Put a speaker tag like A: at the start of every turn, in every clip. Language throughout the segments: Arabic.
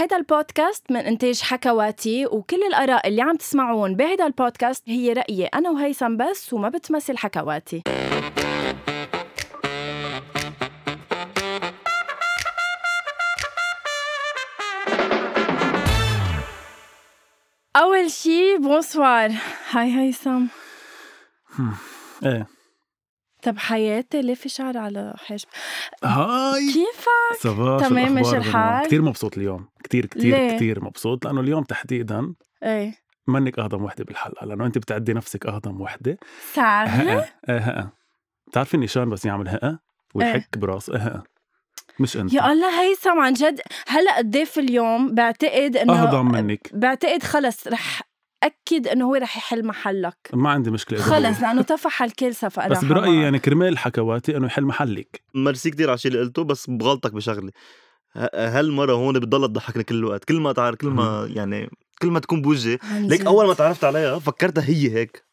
A: هيدا البودكاست من إنتاج حكواتي وكل الآراء اللي عم تسمعون بهيدا البودكاست هي رأيي أنا وهيثم بس وما بتمثل حكواتي. أول شي bonsoir hi هيثم.
B: إيه.
A: طب حياتي ليه في شعر على حاجب
B: هاي!
A: كيفك؟
B: صباح
A: تمام، ماشي الحال؟
B: كثير مبسوط اليوم. كثير كثير؟ كثير مبسوط لأنه اليوم تحديدا
A: إيه.
B: منك اهضم وحدة بالحلقة لأنه أنت بتعدي نفسك اهضم وحدة.
A: سعر
B: هقه إيه هقه بتعرفي النيشان بس يعمل هقه ويحك براسه إيه مش أنت.
A: يا الله هيثم عن جد. هلأ الضيف اليوم بعتقد إنه
B: اهضم منك.
A: بعتقد خلص رح اكد إنه هو رح يحل محلك.
B: ما عندي مشكلة إذا
A: خلص
B: هو.
A: لأنه طفح الكل صفقه
B: بس برأيي يعني كرمال حكواتي إنه يحل محلك.
C: ميرسي كتير على الشيء اللي قلته بس بغلطك بشغلة. هالمرة هون بتضل تضحكني كل الوقت. كل ما تعرف كل ما يعني كل ما تكون بوجهي. ليك أول ما تعرفت عليها فكرتها هي هيك.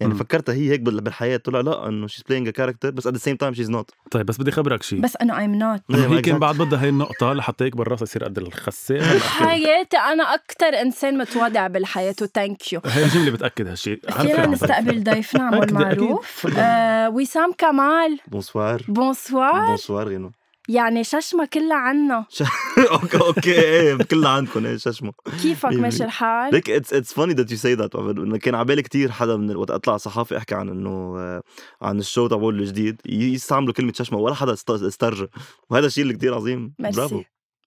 C: يعني
B: مم.
C: فكرتها هي هيك بال- بالحياة طلع لا إنه she's playing a character بس at the same time she's not
B: طيب بس بدي خبرك شيء
A: بس انه I'm
B: not هي كان بعد بدها هي النقطة لحتى يكبر راسها يصير قد لك.
A: حياتي أنا أكثر إنسان متواضع بالحياة و thank you
B: هي الجملة بتأكد هالشيء
A: فينا. نستقبل ضيفنا
B: أكيد.
A: المعروف آه وسام كمال.
C: bonsoir
A: bonsoir
C: bonsoir غنوة
A: يعني ششمة كلها عنا.
C: okay okay إيه كلها عندكم إيه ششمة.
A: كيفك؟
C: مية
A: ماشي
C: مية.
A: الحال؟
C: ليك it's it's funny that you say that كان على بالي كثير حدا من وقت أطلع صحافي أحكي عن إنه آه، عن ال show تبعول الجديد. يستعملوا كلمة ششمة ولا حدا است- استرجى وهذا الشيء اللي كثير عظيم.
A: bravo.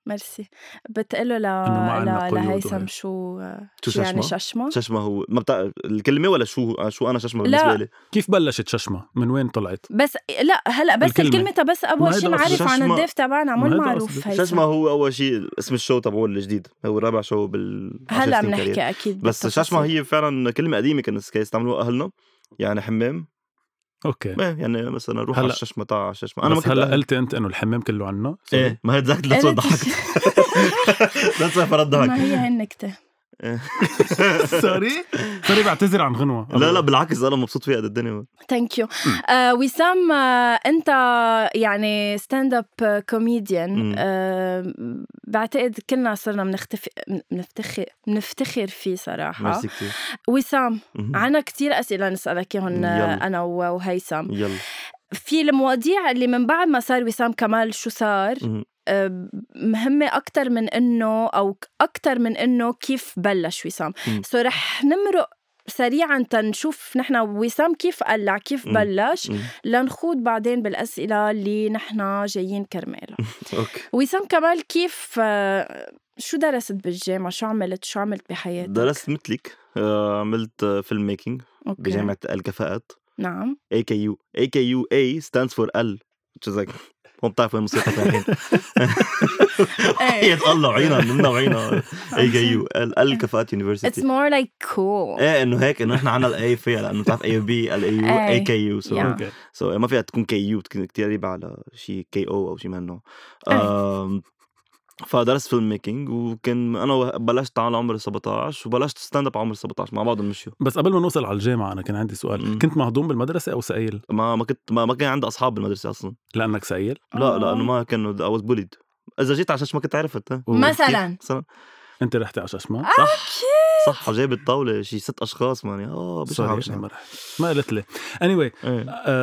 A: merci بتقله ل... ل... لهيثم. شو
C: شو
A: شو يعني
C: ششمة؟
A: ششمة؟
C: ششمة هو ما بتاع الكلمة ولا شو شو أنا ششمة
A: لا.
C: بالنسبة لي
B: كيف بلشت ششمة؟ من وين طلعت؟
A: بس لا هلأ بس
B: الكلمة.
A: الكلمة بس
B: أول
A: شيء. نعرف عن. الضيف تبعنا
B: ما
A: مو معروف. هيثم
C: ششمة هو أول شيء اسم ال show تبعول الجديد هو رابع show بال هلأ.
A: بنحكي أكيد
C: بس. ششمة هي فعلا كلمة قديمة كانوا يستعملوها أهلنا يعني حمام
B: okay.
C: إيه، يعني مثلا روح على
B: هلا-
C: الششمه تاع على الششمه
B: أنا
C: ما
B: بس
C: كنت هلأ.
B: قلت أنت إنه الحمام كله عنا
C: إيه ما هي ذاك ذاتس
A: قلت-
C: ضحكت واي فرد
A: ما
C: ضحك
A: هي هي النكتة
B: سوري؟ سوري بعتذر عن غنوة.
C: لا لا بالعكس أنا مبسوط فيها قد الدنيا.
A: ثانك يو آه وسام آه أنت يعني ستاند اب كوميديان. آه بعتقد كلنا صرنا بنختفي بنفتخر بنفتخر فيه صراحة.
C: ميرسي كثير
A: وسام. عنا كتير أسئلة نسألك إياهم
C: يلا.
A: أنا وهيثم.
C: يلا.
A: في المواضيع اللي من بعد ما صار وسام كمال شو صار. آه، مهمة أكتر من إنه أو أكتر من إنه كيف بلش وسام. so رح نمرق سريعا تنشوف نحن وسام كيف قلع كيف. بلش. لنخوض بعدين بالأسئلة اللي نحن جايين كرمالها
C: okay.
A: وسام كمال كيف آه، شو درست بالجامعة؟ شو عملت؟ شو عملت بحياتك؟
C: درست مثلك آه، عملت filmmaking
A: أوكي.
C: بجامعة الكفاءات.
A: نعم.
C: اي كي يو اي كي يو اي stands for ال which is like هون بتعرفوا وين الموسيقى الحين هي تطلع عينا منا وعينا اي يو ال ال كفاءات
A: It's
C: يونيفرستي
A: more like cool.
C: إيه إنه هيك إنه إحنا عنا الاي فيها لأنه بتعرف اي بي ال اي يو. اي كي يو سو سو ما فيها تكون كي يو تكون كثير قريبة على شيء كي أو أو شيء منه.
A: إيه.
C: فدرست فيلم ميكينج وكان أنا بلشت على عمر 17 وبلشت ستاند اب عمر 17 مع بعض نمشيو
B: بس قبل ما نوصل على الجامعة أنا كان عندي سؤال
C: مم.
B: كنت مهضوم بالمدرسة أو سائل؟
C: ما ما كنت ما, ما كان عندي أصحاب بالمدرسة أصلا
B: لأنك سائل؟
C: لا
A: آه.
C: لأنه ما كانوا I was bullied إذا جيت على ما كنت عرفت.
A: مثلا
C: مثلا
B: أنت رحتي على ششمة؟
C: صح صح جايب الطاولة شي ست أشخاص ماني آه
B: أنا ما رحت. ما قلت لي
C: إيه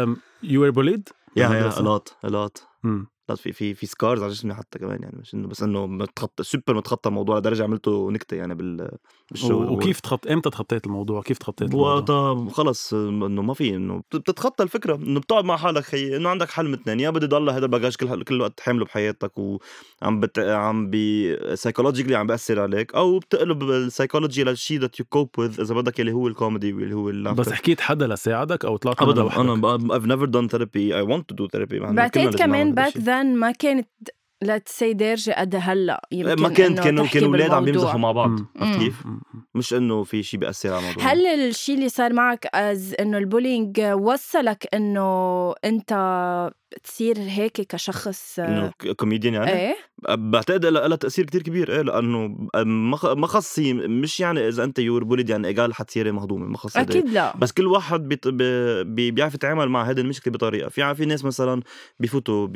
B: um, you were bullied
C: yeah yeah؟
B: a
C: lot a lot
B: مم.
C: لا في في في scars على جسمي حتى كمان يعني مش إنه بس إنه متخطى سوبر متخطى الموضوع لدرجه عملته نكتة يعني بال بال show
B: و- وكيف تخط إمتى تخطيت الموضوع؟ كيف تخطيت الموضوع؟
C: وقتها خلص إنه ما في إنه بت- بتتخطى الفكرة إنه بتقعد مع حالك خيي إنه عندك حل من اثنين يا بدي ضل هذا ال baggage كل كل وقت حامله بحياتك وعم بت... عم بي psychologically عم بأثر عليك أو بتقلب السايكولوجي للشيء that you cope with إذا بدك اللي هو الكوميدي واللي هو ال laughter.
B: بس حكيت حدا لساعدك أو طلعت
C: ابدا أنا I've never done therapy I want to do therapy
A: بعتقد كمان
C: نعمل هذا
A: then ما كانت let's say دارجة قد هلا يمكن
C: ما كانت كانوا كانوا أولاد عم
A: بالموضوع.
C: يمزحوا مع بعض. عرفت. كيف؟ مش إنه في شيء بيأثر على الموضوع
A: هل الشيء اللي صار معك is إنه ال bullying وصلك إنه أنت تصير هيك كشخص
C: إنه ك- كوميديان يعني؟
A: إيه.
C: بعتقد لها تأثير كتير كبير إيه لأنه ما خ- ما خص هي مش يعني إذا أنت you're bullied يعني ايجال حتصيري مهضومة ما خص هيدا.
A: أكيد لا.
C: بس كل واحد بيت... بي... بي... بيعرف يتعامل مع هذه المشكلة بطريقة. في في ناس مثلا بيفوتوا ب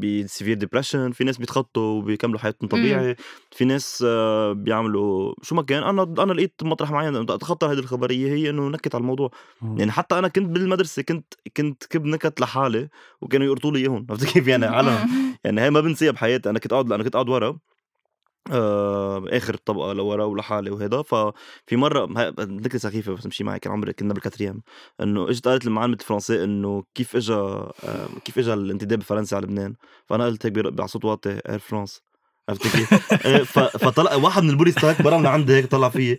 C: ب severe depression في ناس بيتخطوا وبيكملوا حياتهم طبيعي في ناس آه، بيعملوا شو ما كان. أنا أنا لقيت مطرح معين أتخطى هذه الخبرية هي إنه نكت على الموضوع.
B: مم.
C: يعني حتى أنا كنت بالمدرسة كنت كنت كب نكت لحالي وكانوا لي اياهم عرفت كيف؟ يعني علم يعني هي ما بنسيها بحياتي. أنا كنت قاعد أنا كنت قاعد ورا آه آخر طبقة لورا ولحالي وهذا ففي مرة نكتة سخيفة بس تمشي معي كان عمري كنا بال quatrième. إنه إجت قالت لي معلمه الفرنسي إنه كيف اجى آه كيف اجى الانتداب بفرنسا على لبنان؟ فأنا قلت هيك على صوت واطي Air France عرفت كيف؟ إيه، فطلع واحد من ال bullies ترك برا من عندي هيك طلع فيي.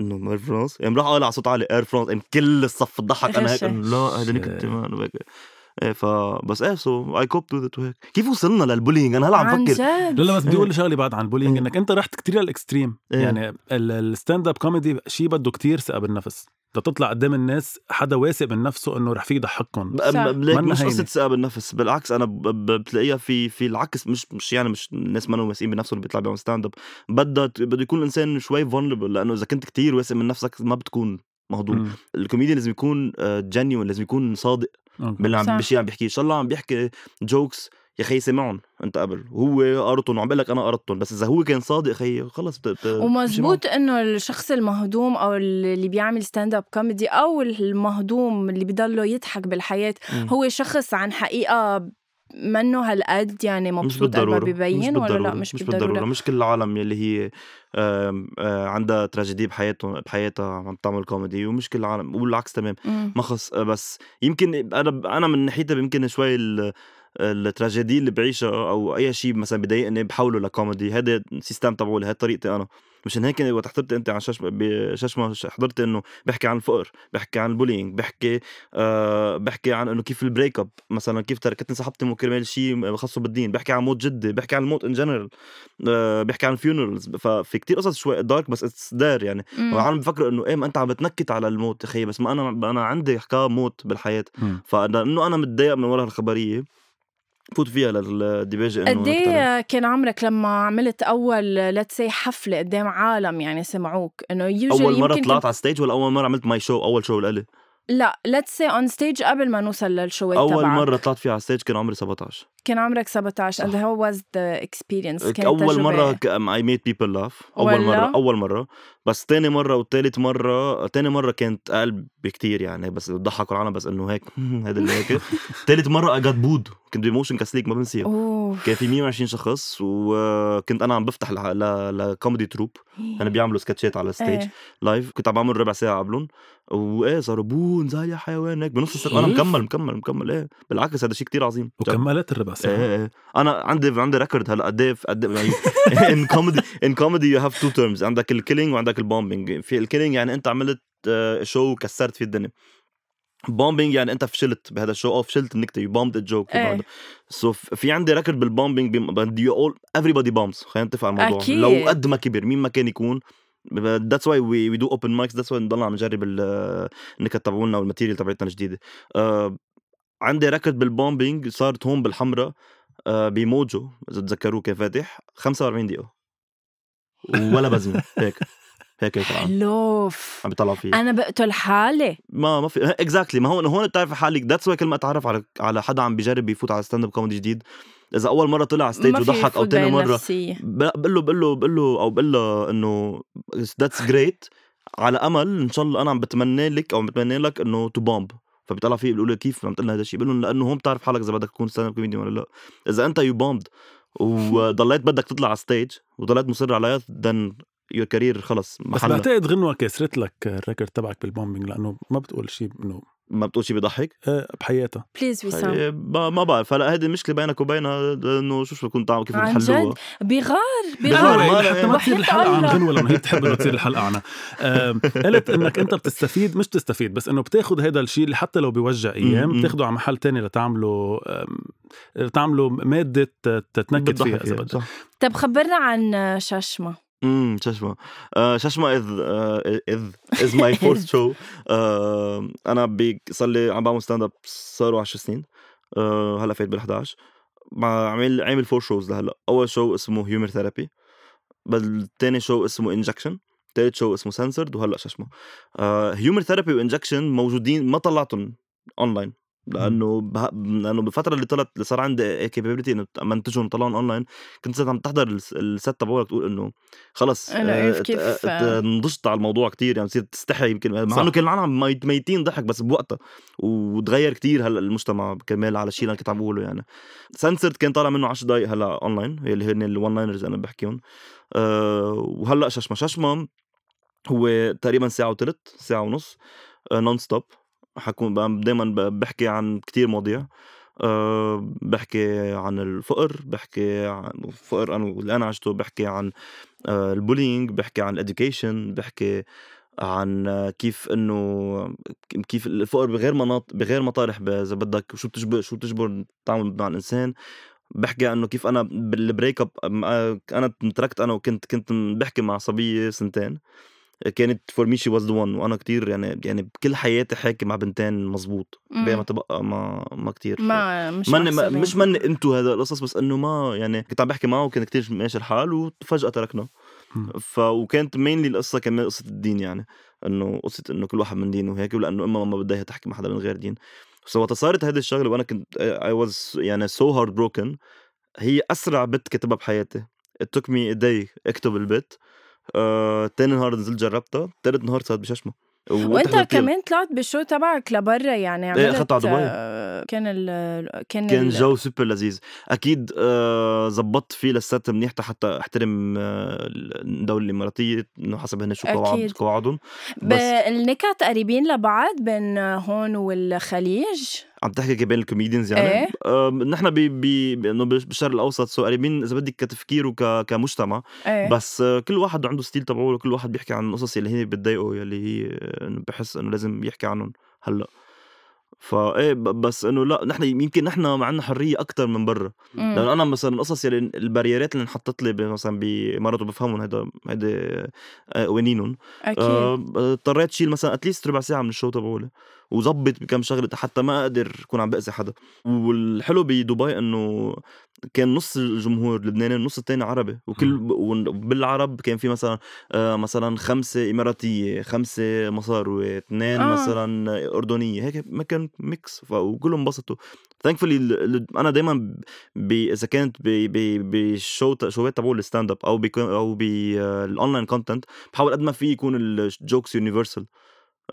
C: إنه Air France قام راح قال على صوت عالي Air France قام كل الصف ضحك. أنا هيك. إنه لا هذا إيه فبس إيه so I cope with it وهيك كيف وصلنا لل bullying أنا هلأ عم
A: عن
C: فكر
A: جد
B: لا لا بس بدي أقول
C: إيه.
B: شغلة بعد عن ال
C: bullying.
B: إنك أنت رحت كتير لل extreme
C: إيه.
B: يعني ال- ال stand-up comedy شيء بده كتير ثقة بالنفس تطلع قدام الناس حدا واثق من نفسه إنه رح فيه يضحكهم
C: ليك مش. قصة ثقة بالنفس بالعكس أنا بتلاقيها في في العكس مش مش يعني مش الناس ما واثقين بنفسهم اللي بيطلع بيعمل stand-up بدها بده يكون الإنسان شوي vulnerable لأنه إذا كنت كتير واثق من نفسك ما بتكون مهضوم
B: مم.
C: الكوميديان لازم يكون genuine لازم يكون صادق. باللي. عم بالشيء عم بيحكيه إن شاء الله عم بيحكي jokes يا خي سمعهم. أنت قبل. هو قرطن وعم بقول لك أنا قرطن بس إذا هو كان صادق خي خلص بت...
A: ومزبوط إنه الشخص المهضوم أو اللي بيعمل stand-up comedy أو المهضوم اللي بضله يضحك بالحياة
C: مم.
A: هو شخص عن حقيقة منه هالقد يعني
C: مش
A: مبسوط قد ما
C: بالضرورة
A: ببين ولا لا. مش,
C: مش
A: بالضرورة,
C: بالضرورة مش كل العالم يلي هي آه، عندها تراجيدي بحياتهم بحياتها عم تعمل كوميدي ومش كل العالم والعكس تمام. ما خص بس يمكن أنا أنا من ناحيتها يمكن شوي التراجيدي اللي بعيشها أو أي شيء مثلا بضايقني بحوله لكوميدي. هذا ال system تبعولي هاي طريقتي أنا. مشان هيك وقت حضرت أنت عن شاش بششمة حضرت إنه بحكي عن الفقر بحكي عن ال bullying بحكي آه بحكي عن إنه كيف ال break up مثلا كيف تركتني صاحبتي مو كرمال شيء خاصه بالدين. بحكي عن موت جدي بحكي عن الموت in general آه بحكي عن ال funerals ففي كتير قصص شوي dark بس it's dark يعني.
A: مم.
C: والعالم بفكروا إنه إيه ما أنت عم بتنكت على الموت يا خيي بس ما أنا أنا عندي حكاية موت بالحياة.
B: مم.
C: فلأنه أنا متضايق من ورا الخبرية. فوت فيها للديباجه إنه
A: قد كان عمرك لما عملت أول let's say حفلة قدام عالم يعني سمعوك
C: إنه أول
A: مرة
C: طلعت على ال stage ولا أول مرة عملت my show أول show لإلي؟
A: لا let's say on stage قبل ما نوصل للشوات
C: أول
A: تبعك
C: مرة طلعت فيها على ال stage كان عمري 17
A: كان عمرك 17 and how was the experience كانت
C: أول
A: تجربة
C: مره I made people laugh أول
A: ولا؟
C: مرة أول مرة. بس تاني مرة وتالت مرة تاني مرة كانت أقل بكتير يعني. بس ضحكوا العالم بس إنه هيك. هذا اللي هيك. تالت مرة I got booed كنت ب Motion كسليك ما بنسيها. كان في 120 شخص وكنت أنا عم بفتح ل comedy troupe كانوا بيعملوا sketchات على ال
A: stage.
C: live كنت عم بعمل ربع ساعة قبلهم. وايه صاروا boo نزال يا حيوان هيك بنص السنة
B: أنا؟
C: مكمل مكمل مكمل. إيه بالعكس هذا شيء كتير عظيم.
B: وكملت الربع ساعه
C: إيه إيه أنا عندي عندي record هلا قد إيه قد يعني. in comedy in comedy you have two terms عندك ال killing وعندك ال bombing في ال killing يعني أنت عملت آه، show وكسرت فيه الدنيا. bombing يعني أنت فشلت بهذا ال show أو فشلت النكته you bombed ال joke
A: إيه.
C: so في عندي record بال bombing بدي you all everybody bombs خلينا نتفق على الموضوع.
A: أكيد.
C: لو قد ما كبر مين ما كان يكون. that's why we do open mics that's why نضل عم نجرب ال- النكت تبعولنا وال material تبعتنا الجديدة. آه، عندي record بال bombing صارت هون بالحمراء آه، ب Mojo إذا تذكروه كان فاتح. 45 دقيقة. ولا بزمه هيك. هيك هيك.
A: حلوف.
C: عم بيطلعوا فيه.
A: أنا بقتل حالي.
C: ما ما في exactly ما هون هون بتعرف حالك. that's why كل ما أتعرف على على حدا عم بيجرب يفوت على stand-up comedy جديد. إذا أول مرة طلع على
A: stage
C: وضحك
A: أو
C: ثاني مرة بقول له بقول له بقول له أو بقول له إنه that's great على أمل إن شاء الله أنا عم بتمنى لك أو عم بتمنى لك إنه to bomb فبيطلع فيه بيقول له كيف عم تقول هذا الشيء بقول لهم لأنه هون بتعرف حالك إذا بدك تكون stand-up comedy ولا لا. إذا أنت you bombed وضليت بدك تطلع على stage وضليت مصر عليها then your career خلص
B: بس بعتقد غنوة كسرت لك ال record تبعك بال bombing لأنه ما بتقول شيء إنه
C: ما بتقول شيء بيضحك؟
B: آه، بحياتها.
A: please وسام
C: هي ما ما بعرف. هلا هيدي المشكلة بينك وبينها إنه شو شو كنت عم كيف
A: عن
C: بتحلوها
A: بغار
C: بغار، ما-
B: حتى ما تصير
A: وحياة
B: الحلقة عن. غنوه لما هي بتحب إنه تصير الحلقة عنها. قلت إنك أنت بتستفيد مش تستفيد بس إنه بتاخذ هذا الشيء اللي حتى لو بيوجع أيام
C: مم.
B: بتاخده على محل تاني لتعمله لتعمله مادة تتنكد فيها إذا بدك.
C: صح.
A: طب خبرنا عن ششمة.
C: امم ششمة. آه ششمة is آه is is my fourth show أنا صار لي عم بعمل stand-up صاروا 10 سنين. آه هلأ فايت بال11 مع عامل عامل four shows لهلأ. أول show اسمه Humor Therapy الثاني show اسمه Injection ثالث show اسمه سنسرد وهلأ اسمه Humor Therapy و Injection موجودين ما طلعتهم اونلاين لأنه به... لأنه بالفترة اللي طلعت اللي صار عندي كابابيلتي إنه منتجهم طلعهم اونلاين كنت عم تحضر الست تبعولك تقول إنه خلص
A: أنا كيف
C: نضجت على الموضوع كتير يعني بتصير تستحي يمكن مع إنه كان العالم ميتين ضحك بس بوقتها وتغير كتير هلأ المجتمع كرمال على الشيء اللي أنا كنت عم بقوله يعني. سنسرد كان طالع منه 10 دقائق هلأ اونلاين اللي هن الون لاينرز أنا بحكيهم أه وهلأ ششمة ششمة هو تقريبا ساعة وثلث ساعة ونص نون أه stand-up حكون دايما بحكي عن كتير مواضيع. أه بحكي عن الفقر بحكي عن الفقر أنا اللي أنا عشته بحكي عن أه ال bullying بحكي عن ال education بحكي عن كيف إنه كيف الفقر بغير مناط بغير مطارح إذا بدك وشو بتجبر شو بتجبر التعامل مع الإنسان. بحكي إنه كيف أنا بال break up أنا تركت أنا وكنت كنت بحكي مع صبية سنتين. كانت for me she was the one وأنا كتير يعني يعني بكل حياتي حاكي مع بنتين مزبوط ما تبقى ما ما كتير.
A: ما مش
C: من ما مش من انتو هذا القصص بس إنه ما يعني كنت عم بحكي معه وكان كتير ماشي الحال وفجأة تركنا. ف وكانت mainly القصة كمان قصة الدين يعني. إنه قصة إنه كل واحد من دينه وهيك ولأنه امها ما بدها تحكي مع حدا من غير دين. so وقت صارت هذه الشغلة وأنا كنت I was يعني so heartbroken هي أسرع bit كتبتها بحياتي. It took me a day أكتب ال bit. آه، تاني نهار نزلت جربتها تالت نهار صارت بششمة.
A: وانت كمان طلعت بال show تبعك لبرا يعني؟
C: عملت إيه على دبي
A: آه، كان ال كان
C: كان جو سوبر لذيذ. أكيد آه، زبطت فيه لسات منيح حتى أحترم الدولة الإماراتية إنه حسب هن شو قواعد قواعدهم.
A: النكت قريبين لبعض بين هون والخليج؟
C: عم تحكي بين ال comedians يعني؟
A: إيه؟
C: آه نحن ب ب إنه بالشرق الأوسط so قريبين إذا بدك كتفكير وكمجتمع
A: إيه؟
C: بس آه كل واحد عنده style تبعه وكل واحد بيحكي عن القصص اللي هي بتضايقه يلي هي بحس إنه لازم يحكي عنهم هلأ. فايه بس إنه لا نحن يمكن نحن ما عندنا حرية أكثر من برا. لأنه أنا مثلا القصص يلي ال barrier ات اللي انحطت لي مثلا بامارات وبفهمهم هيدا هيدا قوانينهم.
A: أكيد. آه،
C: اضطريت أشيل مثلا at least ربع ساعة من ال show تبعولي وظبط بكم شغلة حتى ما أقدر أكون عم بأذي حدا. والحلو بدبي إنه كان نص الجمهور لبناني النص الثاني عربي. وكل بالعرب كان في مثلا آه مثلا خمسة إماراتية خمسة مصاروي اثنين آه. مثلا أردنية. هيك ما كان mix وكلهم انبسطوا thankfully أنا دائما إذا كانت بال show, show ات تبعول ال stand-up أو بي أو بال online content بحاول قد ما في يكون ال jokes universal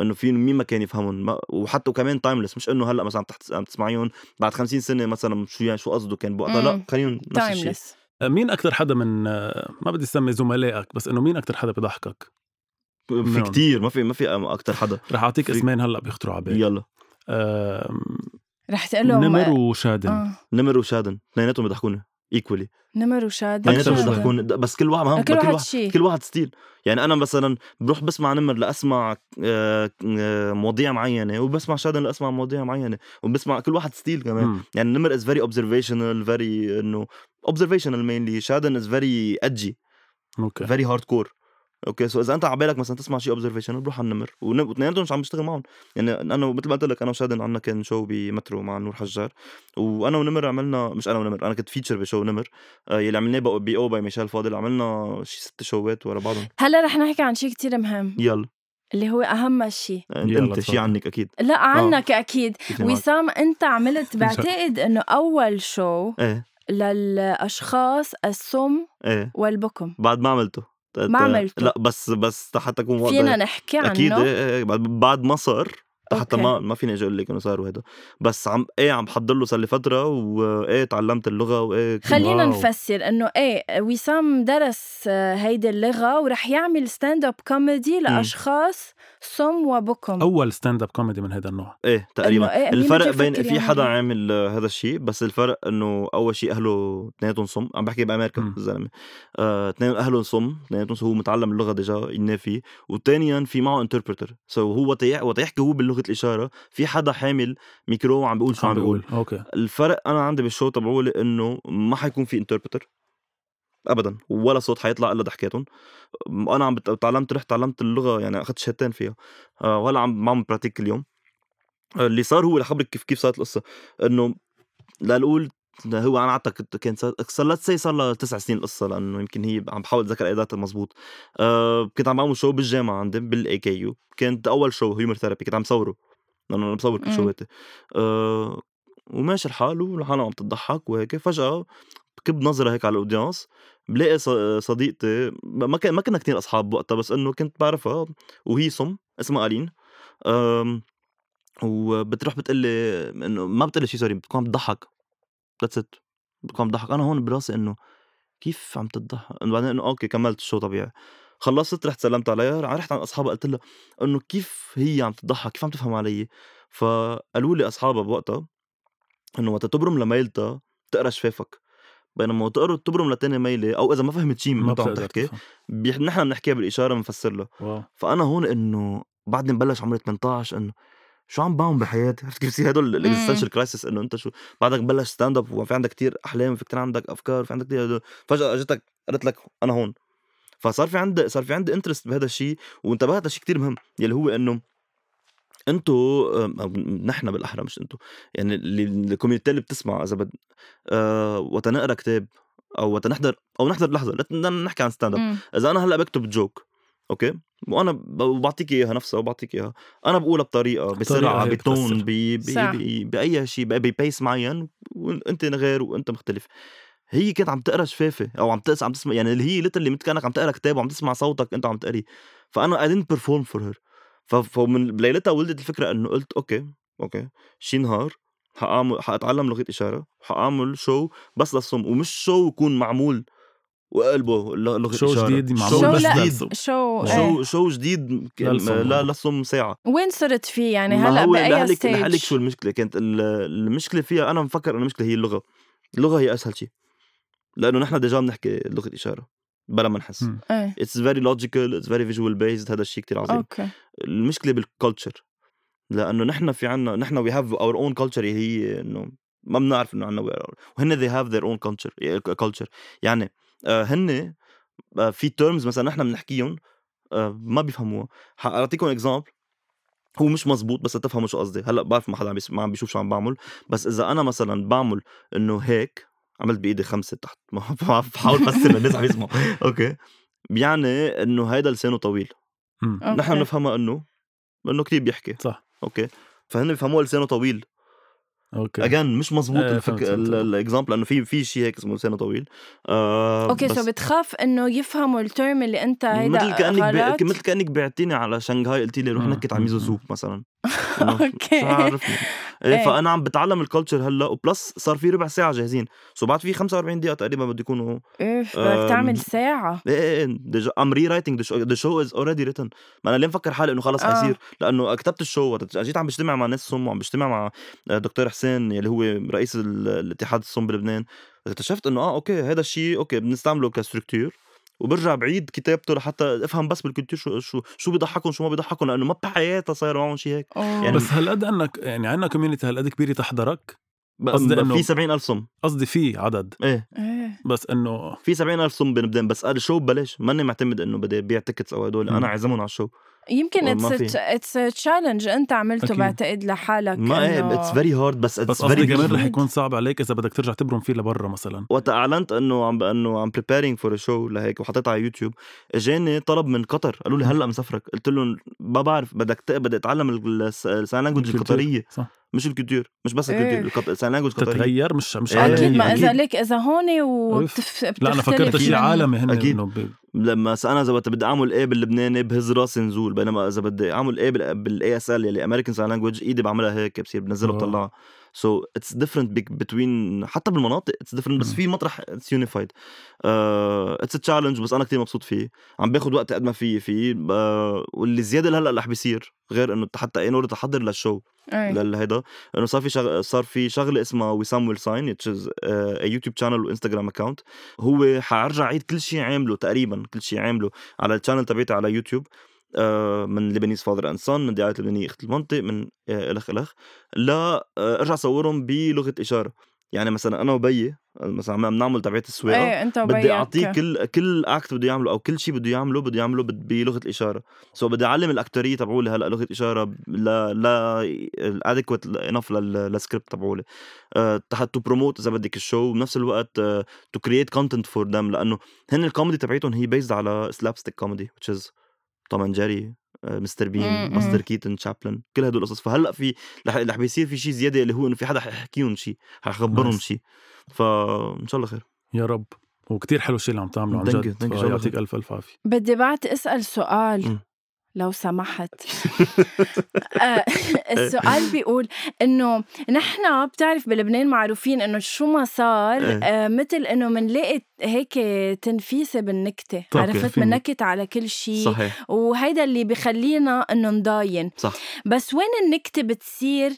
C: إنه في مين ما كان يفهمهم وحتى وكمان timeless مش إنه هلأ مثلا تحت عم تسمعيهم بعد 50 سنة مثلا شو يعني شو قصده كان بوقتها لأ خليهم نفس الشيء.
B: مين أكثر حدا من ما بدي أسمي زملائك بس إنه مين أكثر حدا بضحكك؟
C: في كتير ما في ما في أكثر حدا.
B: رح أعطيك اسمين هلأ بيخطروا على بالي
C: يلا.
A: رح تقول لهم
B: نمر وشادن.
A: آه.
C: نمر وشادن اثنيناتهم بيضحكوني. equally
A: نمر وشادن
C: اثنيناتهم بيضحكوني بس كل واحد
A: كل, كل واحد شيء.
C: كل واحد style. يعني أنا مثلا بروح بسمع نمر لأسمع آه، آه، مواضيع معينة وبسمع شادن لأسمع مواضيع معينة وبسمع كل واحد style كمان. م. يعني نمر is very observational very إنه observational mainly شادن is very
B: edgy
C: okay. very hardcore okay so إذا أنت على بالك مثلا تسمع شيء observation بروح على النمر. واثنيناتهم مش عم بشتغل معهم. يعني أنا مثل ما قلت لك أنا وشادن عندنا كان show بمترو مع نور حجار. وأنا ونمر عملنا مش أنا ونمر أنا كنت feature ب show نمر. آه يلي عملناه بي أو باي ميشيل فاضل. عملنا شي ست شوات ورا بعضهم.
A: هلأ رح نحكي عن شيء كتير مهم.
C: يلا.
A: اللي هو أهم شيء
C: أنت شيء عنك أكيد.
A: لا عنك آه. أكيد وسام أنت عملت بعتقد إنه أول show
C: إيه.
A: للأشخاص السم
C: إيه.
A: والبكم.
C: بعد ما عملته.
A: ما عملته
C: لا بس بس حتى اكون
A: فينا نحكي عنه
C: أكيد بعد ما صار حتى ما ما فيني أجي أقول لك إنه صار وهذا بس عم إيه عم بحضر له صار لي فترة وإيه تعلمت اللغة وإيه
A: خلينا واو. نفسر إنه إيه وسام درس هيدي اللغة ورح يعمل stand-up comedy لأشخاص صم وبكم.
B: أول stand-up comedy من هذا النوع.
C: إيه تقريبا. إيه الفرق بين في حدا عامل هذا الشيء بس الفرق إنه أول شيء أهله اثنيناتهم صم. عم بحكي بأمريكا الزلمه آه، اثنين آه اهله صم اثنيناتهم هو متعلم اللغة déjà ينافي وثانيا في معه interpreter so so هو وقت يحكي هو باللغة الإشارة في حدا حامل ميكرو وعم بيقول شو عم بيقول.
B: okay.
C: الفرق أنا عندي بال show تبعولي انه ما حيكون في interpreter ابدا ولا صوت حيطلع إلا ضحكاتهم. أنا عم تعلمت رحت تعلمت اللغة يعني أخذت شهادتين فيها. آه، ولا عم بعمل pratique كل يوم اللي صار هو لخبرك كيف كيف صارت القصة إنه لنقول هو أنا اعتقد كان صار صار لها تسع سنين القصة لأنه يمكن هي عم بحاول أتذكر ايداتها مضبوط أه كنت عم بعمل show بالجامعة عندي بال AKU كانت أول show Humor Therapy كنت عم صوره لأنه أنا بصور كل
A: إمم.
C: show اتي أه وماشي الحال والحالة عم تضحك وهيك. فجأة بكب نظرة هيك على ال audience بلاقي صديقتي ما كان ما كنا كتير أصحاب بوقتها بس إنه كنت بعرفها وهي صم اسمها ألين. أم، وبتروح بتقلي إنه ما بتقلي شيء sorry بتكون عم تضحك. that's it بتكون عم تضحك أنا هون براسي إنه كيف عم تضحك بعدين إنه okay كملت ال show طبيعي. خلصت رحت سلمت عليها رحت عند اصحابها قلت لها إنه كيف هي عم تضحك كيف عم تفهم علي؟ فقالوا لي أصحابها بوقتها إنه وقت تبرم لميلتها تقرأ شفافك. بينما تقرا تبرم لتاني ميلة أو إذا ما فهمت شيء من
B: ما
C: عم تحكي. بيح- نحن بنحكيها بالإشارة بنفسر لها.
B: wow.
C: فأنا هون إنه بعدني مبلش عمري 18 إنه شو عم بعمل بحياتي؟ عرفت كيف يصير هدول ال existential crisis إنه أنت شو بعدك بلش stand-up وفي عندك كتير أحلام في كتير عندك أفكار في عندك كتير فجأة اجتك قالت لك أنا هون. فصار في عندي صار في عندي interest بهذا الشيء وانتبهت لشيء كتير مهم يلي هو إنه أنتو نحن بالأحرى مش أنتو يعني ال community اللي بتسمع إذا بد آه وقت نقرا كتاب أو وقت نحضر أو نحضر لحظة لا نحكي عن
A: stand-up.
C: إذا أنا هلأ بكتب joke okay؟ وأنا بعطيك إياها نفسها وبعطيك إياها. أنا بقولها بطريقة بسرعة
B: ب
C: tone
B: بتأثر.
C: ب-
A: صح.
C: ب- ب- بأي شيء ب pace معين وأنت غير وأنت مختلف. هي كانت عم تقرا شفافه أو عم تسمع عم تسمع يعني اللي هي literally مثل كأنك عم تقرا كتاب وعم تسمع صوتك أنت عم تقري. فأنا I didn't perform for her. فمن بليلتها ولدت الفكرة إنه قلت okay okay شي نهار حأعمل حأتعلم لغة إشارة حأعمل show بس للصم ومش show يكون معمول. وقلبه لغة
B: show
C: إشارة.
B: جديد معمول
A: show
B: بس
A: لا
B: للصم.
A: show
C: show
A: إيه.
C: show جديد. لا للصم ساعة.
A: وين صرت فيه يعني؟ هلا
C: هو
A: بأي
C: لهلك لهلك شو
A: stage
C: المشكلة؟ كانت ال- المشكلة فيها أنا مفكر إنه المشكلة هي اللغة. اللغة هي أسهل شيء لأنه نحن déjà بنحكي لغة إشارة بلا ما نحس.
A: إيه.
C: it's very logical it's very visual based هذا الشيء كتير عظيم.
A: okay.
C: المشكلة بال culture لأنه نحن في عنا نحن we have our own culture هي إنه ما بنعرف إنه عنا وهن they have their own culture culture. يعني هن آه، في terms مثلا نحن بنحكيهم آه، ما بيفهموها. حاعطيكم example هو مش مزبوط بس تفهموا شو قصدي. هلأ بعرف ما حدا عم ما عم بيشوف شو عم بعمل. بس إذا أنا مثلا بعمل إنه هيك عملت بإيدي خمسة تحت ما بحاول افسر للناس عم يسمعوا. okay. بيعني إنه هيدا لسانه طويل. نحن بنفهمها إنه إنه كتير بيحكي.
B: صح.
C: okay. فهن بيفهموها لسانه طويل.
B: okay.
C: Again مش مزبوط
B: إيه،
C: الفك...
B: فهمت، فهمت.
C: ال example لأنه في في شيء هيك اسمه لسانه طويل. آه
A: okay
C: بس
A: so بتخاف إنه يفهموا ال term اللي أنت هيدا
C: مثل كأنك
A: غلط؟
C: بي... مثل كأنك بعتيني على شنغهاي قلت لي روح نكت على ميزو سوب مثلا. شو-. شو عرفني إيه
A: إيه.
C: فأنا عم بتعلم ال culture هلأ وبلس صار في ربع ساعة جاهزين. so بعد في 45 دقيقة تقريبا بده يكونوا
A: Oof بدك تعمل ساعة؟
C: إيه إيه إيه. I'm rewriting the show is already written ما أنا ليه مفكر حالي إنه خلص
A: آه.
C: حيصير؟ لأنه كتبت ال show جيت عم بجتمع مع ناس صم وعم بجتمع مع آه، دكتور حسين. يلي هو رئيس ال- الاتحاد الصم بلبنان اكتشفت إنه آه okay هذا الشيء okay بنستعمله ك structure وبرجع بعيد كتابته لحتى أفهم بس بال culture شو شو شو بيضحكهم شو ما بيضحكهم لأنه ما بحياتها صاير معهم شيء هيك.
A: يعني
C: يعني-
B: بس هالقد إنك يعني عندنا community هالقد كبيرة تحضرك؟ قصدي إنه-
C: في 70000 صم.
B: قصدي في عدد.
C: إيه.
A: إيه.
B: بس إنه
C: في 70000 صم بلبنان بس قال ال show ببلاش؟ ماني معتمد إنه بدي أبيع tickets أو هدول. أنا عازمهم على
A: ال
C: show.
A: يمكن
C: it's.
A: It's challenge انت عملته. بعتقد لحالك
C: ما
A: إيه
C: it's very hard بس
B: بس it's
C: very
B: كمان رح. يكون صعب عليك إذا بدك ترجع تبرم فيه لبرا مثلا
C: وقت أعلنت إنه عم إنه عم preparing for show لهيك وحطيتها على يوتيوب إجاني طلب من قطر قالوا لي هلأ مسافرك قلت لهم ما بعرف بدك بدي أتعلم ال sign
B: language.
C: القطرية
B: صح
C: مش ال culture مش بس
A: إيه.
C: ال culture ال sign language
B: تتغير مش مش
C: إيه.
B: عالمية
A: أكيد ما. إذا ليك إذا هون. وبتف...
B: لا أنا فكرت شيء
A: من-
B: عالمي هن ب-
C: لما أنا إذا بدي أعمل إيه باللبناني بهز راسي نزول بينما إذا بدي أعمل إيه بال ASL يلي American Sign Language إيدي بعملها هيك بصير بنزلها
B: wow.
C: بطلعها so it's different between حتى بالمناطق it's different بس. في مطرح it's unified it's challenge بس أنا كثير مبسوط فيه. عم باخذ وقت قد ما في فيه uh, واللي زيادة اللي هلا رح بيصير غير إنه حتى إيه نور تحضر لل
A: show.
C: لهيدا. إنه صار في شغ... صار في شغلة اسمها وسام will sign يوتيوب channel وانستغرام account هو حارجع عيد كل شيء عامله تقريبا كل شيء عامله على ال channel تبعتي على يوتيوب آه، من Lebanese father and son من دعاية لبنانيه اخت المنطق من آه، إلخ إلخ. لا آه، أرجع صورهم بلغة إشارة. يعني مثلا أنا وبيي مثلا عم نعمل تبعية السواقة
A: إيه أنت
C: بدي أعطيه كل كل act بده يعمله أو كل شيء بده يعمله بده يعمله بلغة الاشاره so بدي أعلم ال acteur يه تبعولي هلأ لغة إشارة لا لا الادكوت انف للسكريبت تبعولي. تو بروموت إذا بدك الشو وبنفس الوقت تو كرييت كونتنت فور ذم لأنه هن الكوميدي تبعيتهم هي بيزد على سلابستيك كوميدي which is توم اند جيري مستر بين ماستر
A: مم.
C: كيتن تشابلن كل هدول القصص فهلأ في رح بيصير في شيء زيادة اللي هو إنه في حدا حيحكيهم شيء حيخبرهم. شيء فان شاء الله خير
B: يا رب وكتير حلو الشيء اللي عم تعمله عن جد يعطيك. ألف ألف عافية
A: بدي بعد أسأل سؤال
C: مم.
A: لو سمحت. آه، السؤال بيقول إنه نحن بتعرف بلبنان معروفين إنه شو ما صار
C: إيه.
A: آه مثل إنه منلاقي هيك تنفيسه
B: بالنكتة
A: عرفت. منكت على كل شيء
C: صحيح.
A: وهيدا اللي بخلينا إنه نضاين.
C: صح.
A: بس وين النكتة بتصير؟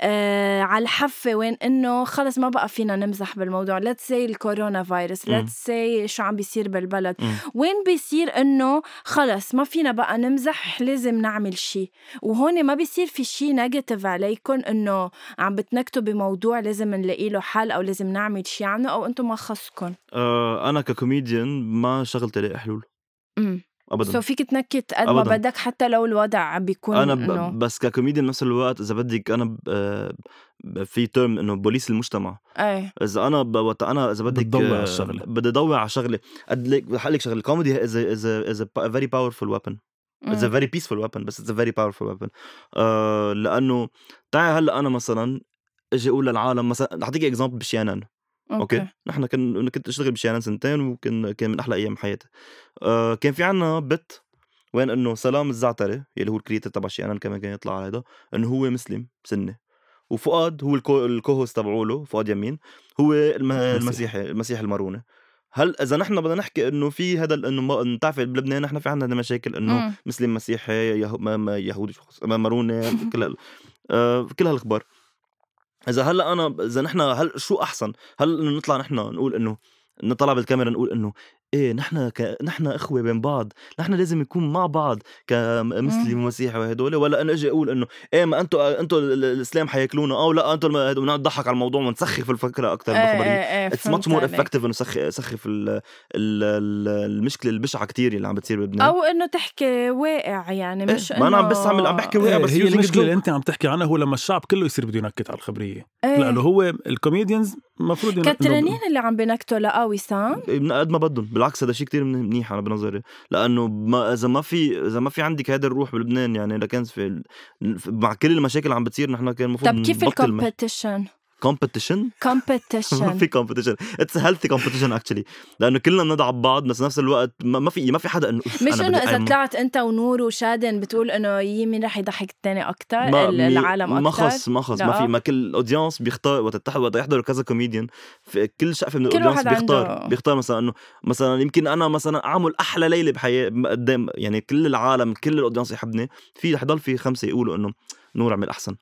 A: آه على الحفة وين إنه خلص ما بقى فينا نمزح بالموضوع. Let's say الكورونا فيروس. let's say شو عم بيصير بالبلد.
C: مم.
A: وين بيصير إنه خلص ما فينا بقى نمزح لازم نعمل شيء وهون ما بيصير في شيء negative عليكم إنه عم بتنكتوا بموضوع لازم نلاقي له حل أو لازم نعمل شيء عنه أو أنتم ما خصكم
C: آه أنا ككوميديان ما شغلت الاقي حلول.
A: امم
C: ابدا.
A: so فيك تنكت قد ما
C: أبداً.
A: بدك حتى لو الوضع بيكون
C: أنا
A: إنه
C: ب... بس ككوميديان بنفس الوقت إذا بدك أنا ب... ب- في term إنه بوليس المجتمع.
A: إيه.
C: إذا أنا ب... وقت أنا إذا بدك
B: بتضوي على الشغلة.
C: بدي ضوي على شغلة. قد لك رح لك شغلة. ال comedy is is is a very powerful weapon. It's a
A: مم.
C: very peaceful weapon بس it's a very powerful weapon. آه لأنه تعال هلأ أنا مثلا أجي أقول للعالم مثلا اعطيك example بشيانان. okay. نحن كان كنت اشتغل بشيانان سنتين وكان كان من أحلى أيام حياتي آه كان في عنا بت وين إنه سلام الزعتري يلي هو ال creator تبع شيانان كمان كان يطلع على هذا إنه هو مسلم سني. وفؤاد هو ال co ال cohost تبعوله فؤاد يمين هو الم... المسيحي المسيحي الماروني هل إذا نحن بدنا نحكي إنه في هذا إنه ما بتعرفي بلبنان نحن في عندنا مشاكل إنه
A: مم.
C: مسلم مسيحي يهو... ما... ما يهودي شو خص- ما- ماروني كل هال... آه كل هالأخبار. إذا هلأ أنا إذا نحن هل شو أحسن؟ هل انه نطلع نحن نقول إنه نطلع بالكاميرا نقول إنه إيه نحن ك... نحن إخوة بين بعض نحن لازم نكون مع بعض كمسلم ومسيحي وهدول ولا أنا أجي أقول إنه إيه ما أنتم أنتم ال- الإسلام حياكلونا أو لا أنتم الم- بدنا نضحك على الموضوع ونسخف الفكرة أكثر
A: إيه
C: بالخبريه إيه
A: إيه
C: it's much
A: more.
C: effective إنه سخ سخف ال... ال... ال... المشكلة البشعه كتير اللي عم بتصير بلبنان
A: أو إنه تحكي واقع يعني
C: إيه،
A: مش
C: ما أنا عم بس
A: إنه-
C: عم عم بحكي واقع
B: إيه،
C: بس
B: هي
C: joke.
B: اللي أنت عم تحكي عنها هو لما الشعب كله يصير بده ينكت على الخبرية
A: إيه.
B: لأنه هو ال comedians المفروض ين-
A: كترانين اللي عم بينكتوا لقاوي سام؟
C: من قد ما بدهم. بالعكس هذا شيء كتير من- منيح أنا بنظري. لأنه ما إذا ما في إذا ما في عندك هذا الروح بلبنان يعني لكان في مع كل المشاكل اللي عم بتصير نحن كان المفروض
A: طب كيف ال
C: competition؟ competition ما
A: competition
C: في competition it's healthy competition actually لأنه كلنا بندعم بعض بس نفس الوقت ما ما في ما في حدا انه
A: مش إنه
C: إذا
A: طلعت أنت ونور وشادن بتقول إنه يي مين رح يضحك الثاني أكثر
C: ما
A: العالم
C: ما
A: أكثر
C: خص ما خص. ما في ما كل ال audience بيختار وقت وقت يحضروا كذا كوميديان في كل شقفة من ال
A: audience
C: بيختار
A: عنده-
C: بيختار مثلا انه مثلا يمكن أنا مثلا أعمل أحلى ليلة بحياتي قدام يعني كل العالم كل ال audience يحبني. في رح يضل في خمسة يقولوا إنه نور عمل أحسن.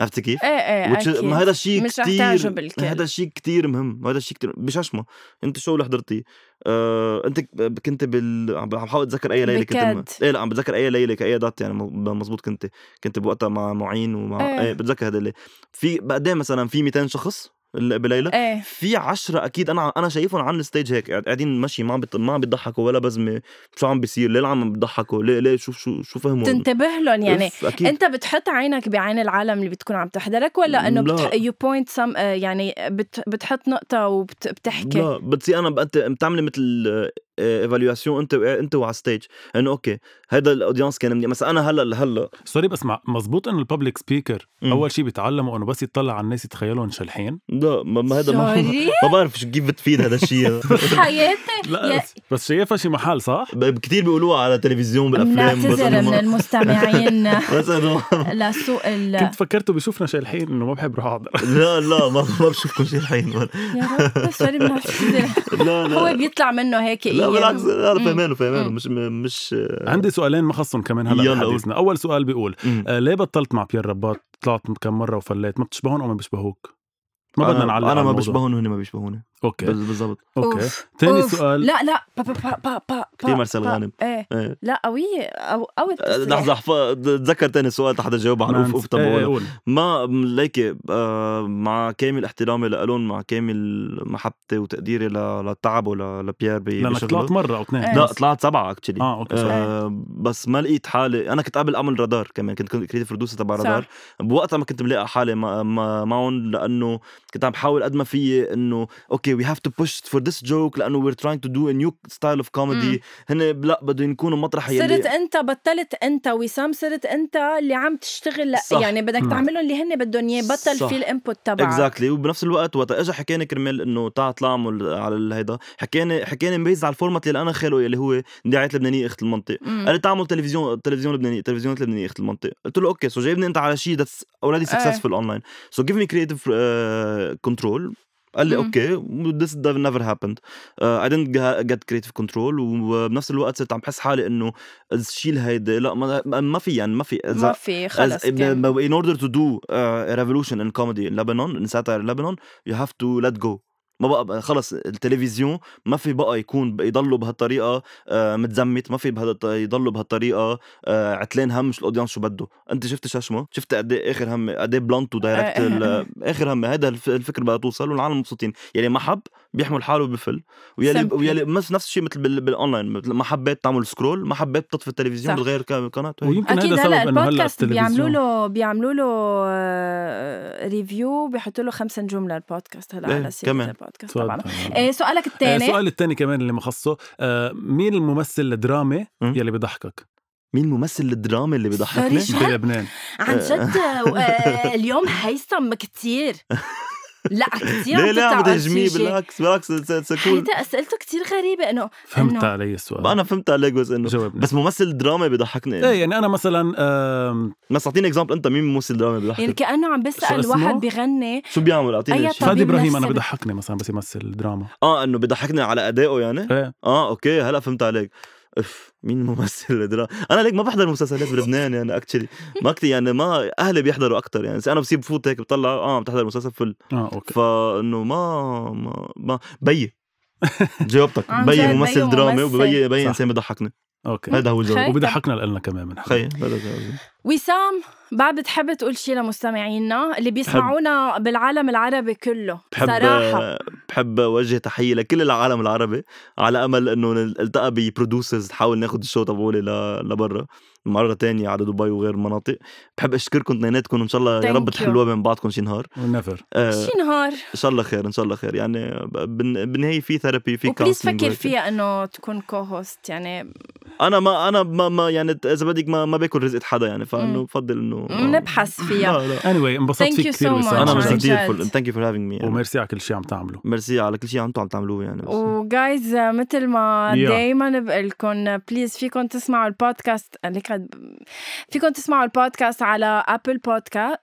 C: عرفت كيف؟
A: إيه
C: إيه is-
A: أكيد.
C: ما هذا الشيء
A: مش
C: كتير. هذا الشيء كتير مهم هذا الشيء كتير بششمة أنت شو اللي حضرتيه آه، أنت كنت بال عم بحاول اتذكر أي ليلة كنت. م... إيه لا عم بتذكر أي ليلة كأي date يعني مزبوط كنت كنت بوقتها مع معين ومع
A: إيه.
C: إيه, بتذكر هذا اللي في قدام مثلا في 200 شخص بليلة؟
A: إيه.
C: في عشرة أكيد. أنا أنا شايفهم على ال stage هيك. قاعد- قاعدين ماشي ما عم ما عم بيضحكوا ولا بزمه شو عم بيصير؟ ليه عم بيضحكوا؟ ليه ليه شو شو شو فهموا
A: تنتبه لهم يعني.
C: أف، أكيد.
A: أنت بتحط عينك بعين العالم اللي بتكون عم تحضرك ولا
C: إنه.
A: بتح... you point some يعني بت... بتحط نقطة وبتحكي
C: لا بتصير أنا بتعملي مثل évaluation انت انت وعلى stage انه okay هذا ال audience كان منيح مثلا أنا هلا هلأ
B: sorry بس مع مزبوط إنه ال public
C: speaker.
B: أول شيء بيتعلموا إنه بس يطلع على الناس يتخيلهم شلحين
C: لا ما ما هذا ما,
A: sorry؟
C: ما بعرف شو كيف بتفيد هذا الشيء
A: حياتي
B: لا بس- بس شايفها شي محل صح؟
C: كثير بيقولوها على التلفزيون بالأفلام بس
A: بنعتذر من
C: ما-
A: المستمعين
C: بس انه
A: لسوق ال
B: كنت فكرته بيشوفنا شالحين إنه ما بحب روح أحضر
C: لا لا ما ما بشوفكم شيء الحين ولا-
A: يا رب سوري
C: لا لا
A: هو بيطلع منه هيك
C: لا. بالعكس. فهمانه فهمانه. مش مش
B: عندي سؤالين ما خصهم كمان هلا
C: يلا
B: بحديثنا أول سؤال بيقول. آه ليه بطلت مع بيير رباط طلعت كم مرة وفليت ما بتشبهون أو ما بيشبهوك ما بدنا
C: أنا-
B: نعلق أنا
C: ما. بشبههم وهن ما بيشبهوني
B: أوكي
C: بال- بالضبط
B: أوكي
A: أوف،
B: ثاني
A: أوف.
B: سؤال
A: لا لا با با با با با با-
C: مرسل
A: با-
C: غانم.
A: إيه
C: إيه
A: لا قوية أو أو
C: لحظة أحف- تذكر تاني سؤال حدا جاوب عن
B: أوف
C: أوف
B: قول.
C: ما ليكي آه مع كامل احترامي لألون مع كامل محبتي وتقديري ل- للتعب ولبيير ب-
B: لانك
C: بشغله
B: طلعت مرة أو اثنين
A: إيه.
C: لا. طلعت سبعة اكشلي
B: آه أوكي.
C: آه بس ما لقيت حالي أنا كنت قبل اعمل رادار كمان كنت كريتيف برودوسر تبع
A: صح.
C: رادار بوقتها ما كنت ملاقي حالي مع مع- معهم لأنه كنت عم بحاول قد ما فيي إنه okay we have to push for this joke لأنه we're trying to do a new style of comedy هن لا بدهم يكونوا مطرح
A: صرت
C: يلي
A: أنت بطلت أنت وسام صرت أنت اللي عم تشتغل لا
C: صح.
A: يعني بدك. تعملهم اللي هن بدهم إياه بطل
C: صح.
A: في ال input تبعك
C: exactly وبنفس الوقت وقت اجى حكاني كرمال إنه تعال اطلع اعمل على هيدا حكاني حكاني مبيز على ال format اللي أنا خالقه اللي هو دعايات لبنانية إخت المنطق. قال لي تعمل تلفزيون تلفزيون لبناني تلفزيونات لبنانية إخت المنطق قلت له okay so جايبني أنت على شيء that's
A: already.
C: successful online so give me creative control قال لي okay this never happened I didn't get creative control وبنفس الوقت صرت عم بحس حالي إنه شيل هيدي لا ما في يعني ما في
A: ما في خلص
C: in order to do revolution in comedy in لبنان in satire لبنان you have to let go ما بقى خلص التلفزيون ما في بقى يكون يضلوا بهالطريقة آه متزمت ما في يضلوا بهالطريقة آه عتلان همش ال audience شو بده. أنت شفت ششمة؟ شفت قد إيه آخر هم قد إيه blunt و direct ال- آخر هم هذا الف- الفكر بقى توصل والعالم مبسوطين. يلي ما حب بيحمل حاله بفل ويلي
A: Simply.
C: ويلي نفس نفس الشيء مثل بال- بالاونلاين مثل ما حبيت تعمل scroll ما حبيت تطفي التلفزيون
A: صح.
C: بتغير قناة.
B: ويمكن
A: أكيد
B: هذا
A: هلأ
B: سبب إنه هلأ
A: البودكاست بيعملوا له بيعملوا له آه، review بيحطوا له خمس نجوم للبودكاست هلأ
C: إيه،
A: على سيرة
C: كمان.
A: البودكاست. طبعا إيه سؤالك
B: آه،
A: الثاني
B: السؤال الثاني كمان اللي مخصصه آه مين الممثل الدرامي. يلي بضحكك
C: مين ممثل الدراما اللي
A: هاد؟
B: بلبنان
A: عن جد آه، اليوم هيثم كتير لا كتير
C: ليه ليه عم تهجميه. بالعكس؟ بالعكس سكول
A: أسئلته كتير غريبة انه
B: فهمت
A: إنه-
B: علي السؤال.
C: أنا فهمت عليك بس انه بس ممثل دراما بضحكني
B: إيه يعني أنا مثلا آم،
C: بس أعطيني example أنت مين ممثل دراما
A: يعني
C: بضحكك
A: كأنه عم
B: اسمه؟
A: واحد بغني.
C: شو بيعمل؟
A: أعطيني
B: فادي إبراهيم أنا
A: نفسي.
B: بضحكني مثلا بس يمثل دراما.
C: آه إنه بضحكني على أدائه يعني؟
B: إيه.
C: آه okay هلأ فهمت عليك. أف مين ممثل الدراما أنا ليك ما بحضر مسلسلات بلبنان يعني actually ما كتير يعني ما أهلي بيحضروا أكثر يعني. أنا بصير بفوت هيك بطلع آه عم تحضر مسلسل فل
B: آه okay.
C: فإنه ما ما, ما بي. جاوبتك.
A: عن
C: بي
A: جد بي
C: ممثل درامي
A: ممثل.
C: وبي بي
B: صح.
C: انسان بضحكني
B: okay.
C: هذا هو الجواب.
A: خي.
B: وبضحكنا لنا كمان من
C: خي هذا.
A: وسام بعد بتحب تقول شي لمستمعينا اللي بيسمعونا بالعالم العربي كله؟
C: بحب
A: صراحة.
C: بحب اوجه تحية لكل العالم العربي على أمل إنه نلتقى ب producers نحاول ناخذ ال show تبعولي لبرا. مرة تانية على دبي وغير مناطق بحب أشكركم اثنيناتكم ان شاء الله يا رب. تحلوها بين بعضكم. شي نهار.
B: ونفر
C: آه
A: شي نهار.
C: إن شاء الله خير إن شاء الله خير. يعني بن- بالنهاية في therapy في
A: و
C: please
A: فكر. فيها إنه تكون co-host يعني.
C: أنا ما أنا ما, ما يعني إذا بدك ما, ما باكل رزقة حدا يعني
A: فإنه.
C: بفضل إنه
A: نبحث فيها.
C: لا لا.
B: Anyway انبسطت فيك كثير
A: so أنا.
C: كثير fun thank you for having me
B: و merci على كل شيء عم تعمله
C: ميرسي على كل شيء أنتم عم تعملوه يعني. و
A: guys مثل ما. دايما بقول لكم please فيكم تسمعوا البودكاست. ليك عد- فيكم تسمعوا البودكاست على Apple Podcast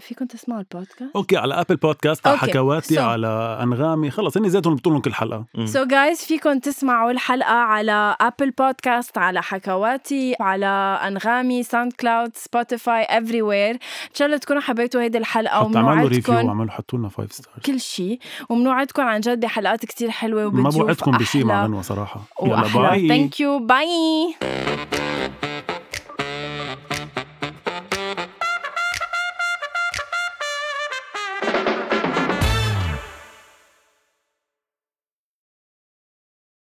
A: فيكم تسمعوا البودكاست
B: أوكي على Apple Podcast على. حكواتي
A: So.
B: على أنغامي. خلص هني ذاتهم بطولهم كل
C: حلقة.
A: so guys فيكم تسمعوا الحلقة على Apple Podcast على حكواتي على أنغامي SoundCloud Spotify everywhere إن شاء الله تكونوا حبيتوا هيدي الحلقة
B: حتى عملوا
A: review
B: وعملوا حطوا لنا 5 star
A: كل شيء. وبنوعدكم عن جد بحلقات كتير حلوة
B: ما
A: وبنشوف
B: بوعدكم بشيء مع غنوه صراحة يلا bye
A: thank you bye